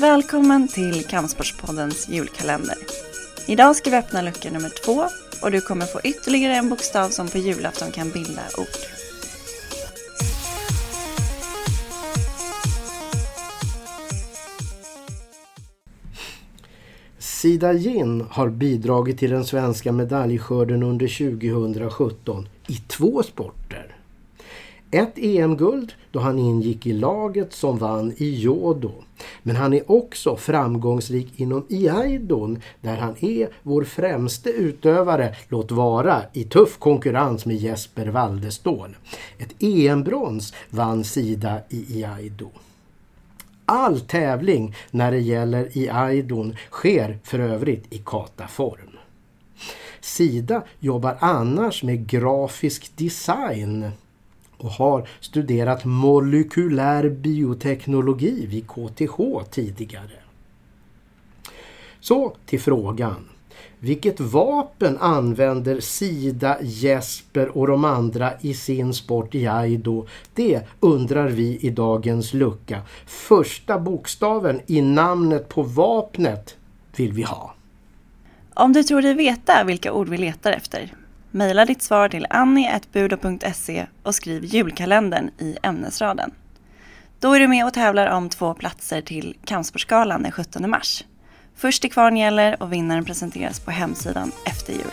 Välkommen till Kampsportspoddens julkalender. Idag ska vi öppna lucka nummer två och du kommer få ytterligare en bokstav som på julafton kan bilda ord. Sida Gin har bidragit till den svenska medaljskörden under 2017 i två sporter. Ett EM-guld då han ingick i laget som vann i Jodo. Men han är också framgångsrik inom Iaidon där han är vår främste utövare, låt vara i tuff konkurrens med Jesper Waldestål. Ett EM-brons vann Sida i Iaido. All tävling när det gäller Iaidon sker för övrigt i kataform. Sida jobbar annars med grafisk design och har studerat molekylär bioteknologi vid KTH tidigare. Så till frågan. Vilket vapen använder Sida, Jesper och de andra i sin sport i Aido? Det undrar vi i dagens lucka. Första bokstaven i namnet på vapnet vill vi ha. Om du tror dig veta vilka ord vi letar efter, mejla ditt svar till annie.budo.se och skriv julkalendern i ämnesraden. Då är du med och tävlar om två platser till Kampsportsgalan den 17 mars. Först till kvarn gäller och vinnaren presenteras på hemsidan efter jul.